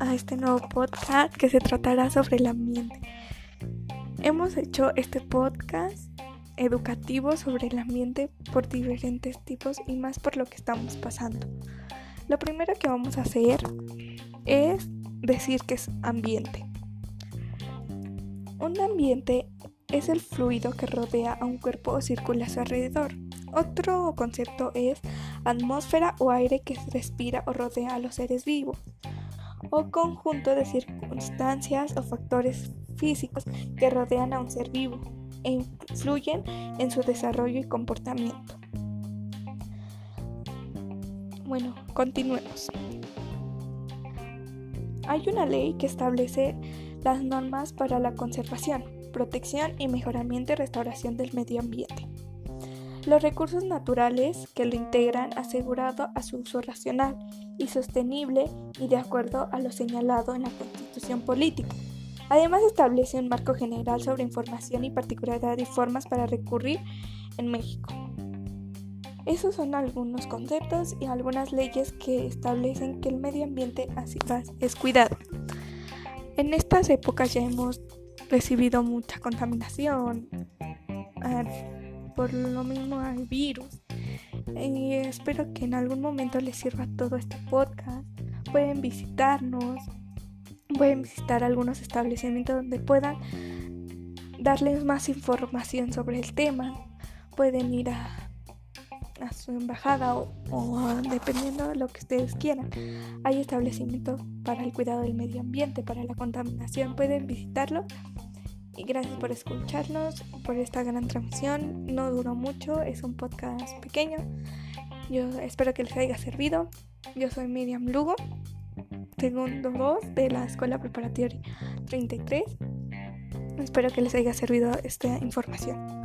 a este nuevo podcast que se tratará sobre el ambiente. Hemos hecho este podcast educativo sobre el ambiente por diferentes tipos y más por lo que estamos pasando. Lo primero que vamos a hacer es decir que es ambiente. Un ambiente es el fluido que rodea a un cuerpo o circula a su alrededor. Otro concepto es atmósfera o aire que respira o rodea a los seres vivos, o conjunto de circunstancias o factores físicos que rodean a un ser vivo e influyen en su desarrollo y comportamiento. Bueno, continuemos. Hay una ley que establece las normas para la conservación, protección y mejoramiento y restauración del medio ambiente los recursos naturales que lo integran asegurado a su uso racional y sostenible y de acuerdo a lo señalado en la Constitución Política. Además establece un marco general sobre información y particularidad y formas para recurrir en México. Esos son algunos conceptos y algunas leyes que establecen que el medio ambiente así es cuidado. En estas épocas ya hemos recibido mucha contaminación, por lo mismo hay virus. Y espero que en algún momento les sirva todo este podcast. Pueden visitarnos, pueden visitar algunos establecimientos donde puedan darles más información sobre el tema. Pueden ir a, su embajada o, dependiendo de lo que ustedes quieran. Hay establecimientos para el cuidado del medio ambiente, para la contaminación. Pueden visitarlo y gracias por escucharnos, por esta gran transmisión. No duró mucho, es un podcast pequeño. Yo espero que les haya servido. Yo soy Miriam Lugo, segundo voz de la Escuela Preparatoria 33. Espero que les haya servido esta información.